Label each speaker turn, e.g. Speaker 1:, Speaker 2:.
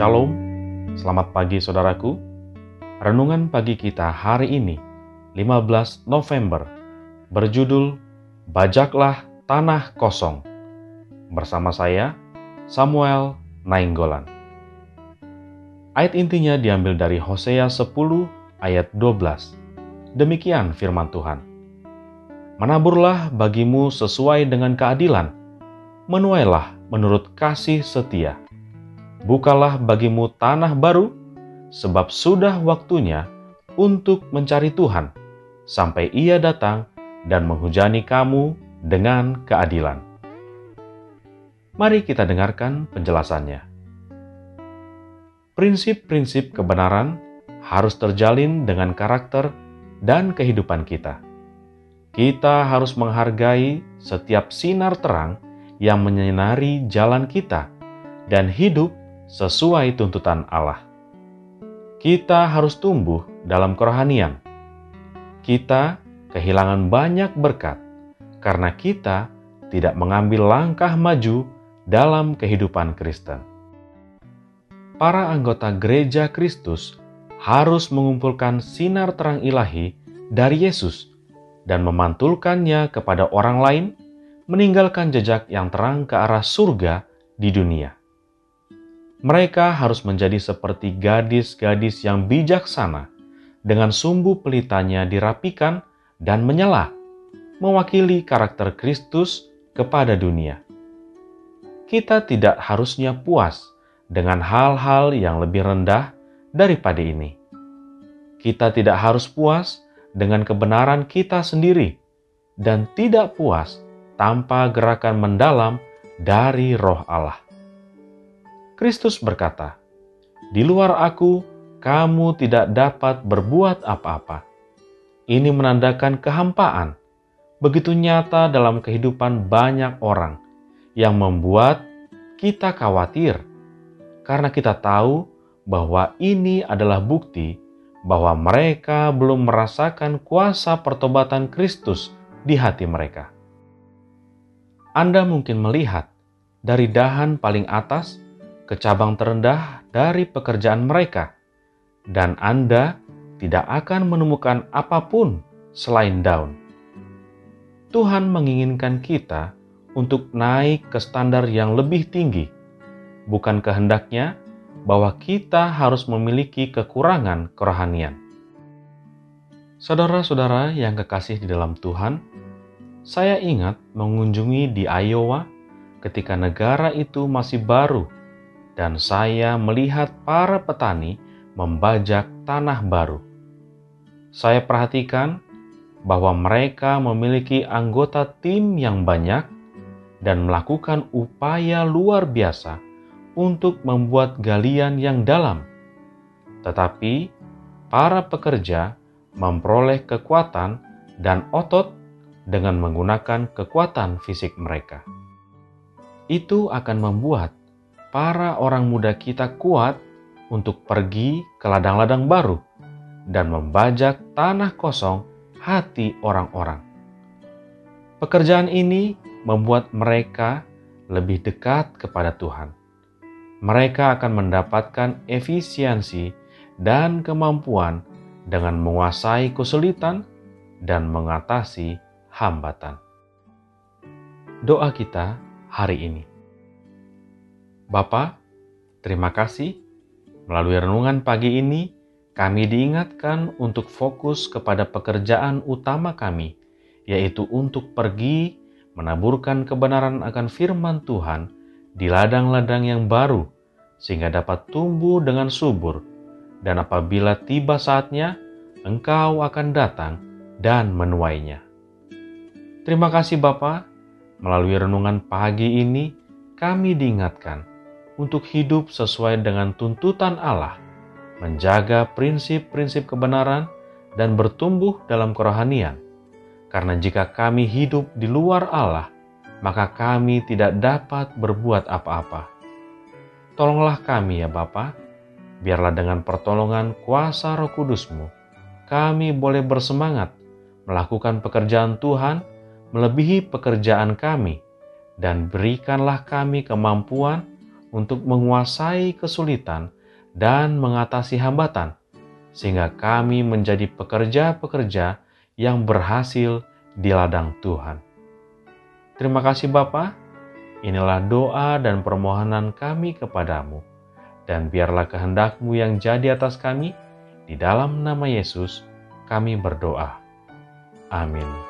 Speaker 1: Shalom, selamat pagi saudaraku. Renungan pagi kita hari ini, 15 November, berjudul Bajaklah Tanah Kosong. Bersama saya, Samuel Nainggolan. Ayat intinya diambil dari Hosea 10 ayat 12. Demikian firman Tuhan. Menaburlah bagimu sesuai dengan keadilan, menuailah menurut kasih setia bukalah bagimu tanah baru, sebab sudah waktunya untuk mencari Tuhan, sampai Ia datang dan menghujani kamu dengan keadilan. Mari kita dengarkan penjelasannya. Prinsip-prinsip kebenaran harus terjalin dengan karakter dan kehidupan kita. Kita harus menghargai setiap sinar terang yang menyinari jalan kita dan hidup sesuai tuntutan Allah. Kita harus tumbuh dalam kerohanian. Kita kehilangan banyak berkat karena kita tidak mengambil langkah maju dalam kehidupan Kristen. Para anggota gereja Kristus harus mengumpulkan sinar terang ilahi dari Yesus dan memantulkannya kepada orang lain, meninggalkan jejak yang terang ke arah surga di dunia. Mereka harus menjadi seperti gadis-gadis yang bijaksana, dengan sumbu pelitanya dirapikan dan menyala, mewakili karakter Kristus kepada dunia. Kita tidak harusnya puas dengan hal-hal yang lebih rendah daripada ini. Kita tidak harus puas dengan kebenaran kita sendiri, dan tidak puas tanpa gerakan mendalam dari Roh Allah. Kristus berkata, "Di luar Aku, kamu tidak dapat berbuat apa-apa." Ini menandakan kehampaan begitu nyata dalam kehidupan banyak orang yang membuat kita khawatir karena kita tahu bahwa ini adalah bukti bahwa mereka belum merasakan kuasa pertobatan Kristus di hati mereka. Anda mungkin melihat dari dahan paling atas ke cabang terendah dari pekerjaan mereka, dan Anda tidak akan menemukan apa pun selain daun. Tuhan menginginkan kita untuk naik ke standar yang lebih tinggi, bukan kehendaknya bahwa kita harus memiliki kekurangan kerohanian. Saudara-saudara yang kekasih di dalam Tuhan, saya ingat mengunjungi di Iowa ketika negara itu masih baru dan saya melihat para petani membajak tanah baru. Saya perhatikan bahwa mereka memiliki anggota tim yang banyak dan melakukan upaya luar biasa untuk membuat galian yang dalam. Tetapi para pekerja memperoleh kekuatan dan otot dengan menggunakan kekuatan fisik mereka. Itu akan membuat para orang muda kita kuat untuk pergi ke ladang-ladang baru dan membajak tanah kosong hati orang-orang. Pekerjaan ini membuat mereka lebih dekat kepada Tuhan. Mereka akan mendapatkan efisiensi dan kemampuan dengan menguasai kesulitan dan mengatasi hambatan. Doa kita hari ini. Bapa, terima kasih. Melalui renungan pagi ini, kami diingatkan untuk fokus kepada pekerjaan utama kami, yaitu untuk pergi menaburkan kebenaran akan firman Tuhan di ladang-ladang yang baru, sehingga dapat tumbuh dengan subur. Dan apabila tiba saatnya, Engkau akan datang dan menuainya. Terima kasih Bapa, melalui renungan pagi ini kami diingatkan untuk hidup sesuai dengan tuntutan Allah, menjaga prinsip-prinsip kebenaran, dan bertumbuh dalam kerohanian. Karena jika kami hidup di luar Allah, maka kami tidak dapat berbuat apa-apa. Tolonglah kami ya Bapa, biarlah dengan pertolongan kuasa roh kudusmu, kami boleh bersemangat melakukan pekerjaan Tuhan melebihi pekerjaan kami, dan berikanlah kami kemampuan untuk menguasai kesulitan dan mengatasi hambatan, sehingga kami menjadi pekerja-pekerja yang berhasil di ladang Tuhan. Terima kasih Bapa. Inilah doa dan permohonan kami kepadamu. Dan biarlah kehendakmu yang jadi atas kami, di dalam nama Yesus kami berdoa. Amin.